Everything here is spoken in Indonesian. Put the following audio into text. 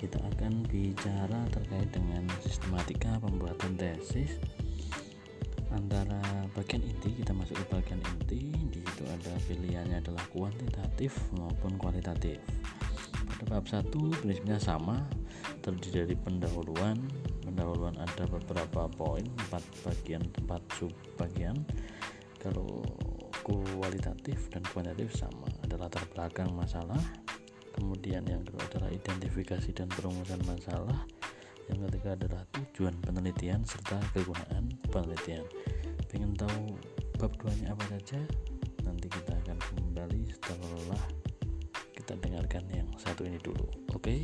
kita akan bicara terkait dengan sistematika pembuatan tesis. Antara bagian inti kita masuk ke bagian inti. Di situ ada pilihannya adalah kuantitatif maupun kualitatif. Pada bab satu, prinsipnya sama. Terdiri dari pendahuluan. Pendahuluan ada beberapa poin empat bagian empat sub bagian kalau kualitatif dan kuantitatif sama. Ada latar belakang masalah kemudian yang kedua adalah identifikasi dan perumusan masalah. Yang ketiga adalah tujuan penelitian serta kegunaan penelitian. Pengen tahu bab duanya apa saja? Nanti kita akan kembali setelah kita dengarkan yang satu ini dulu. Oke? okay?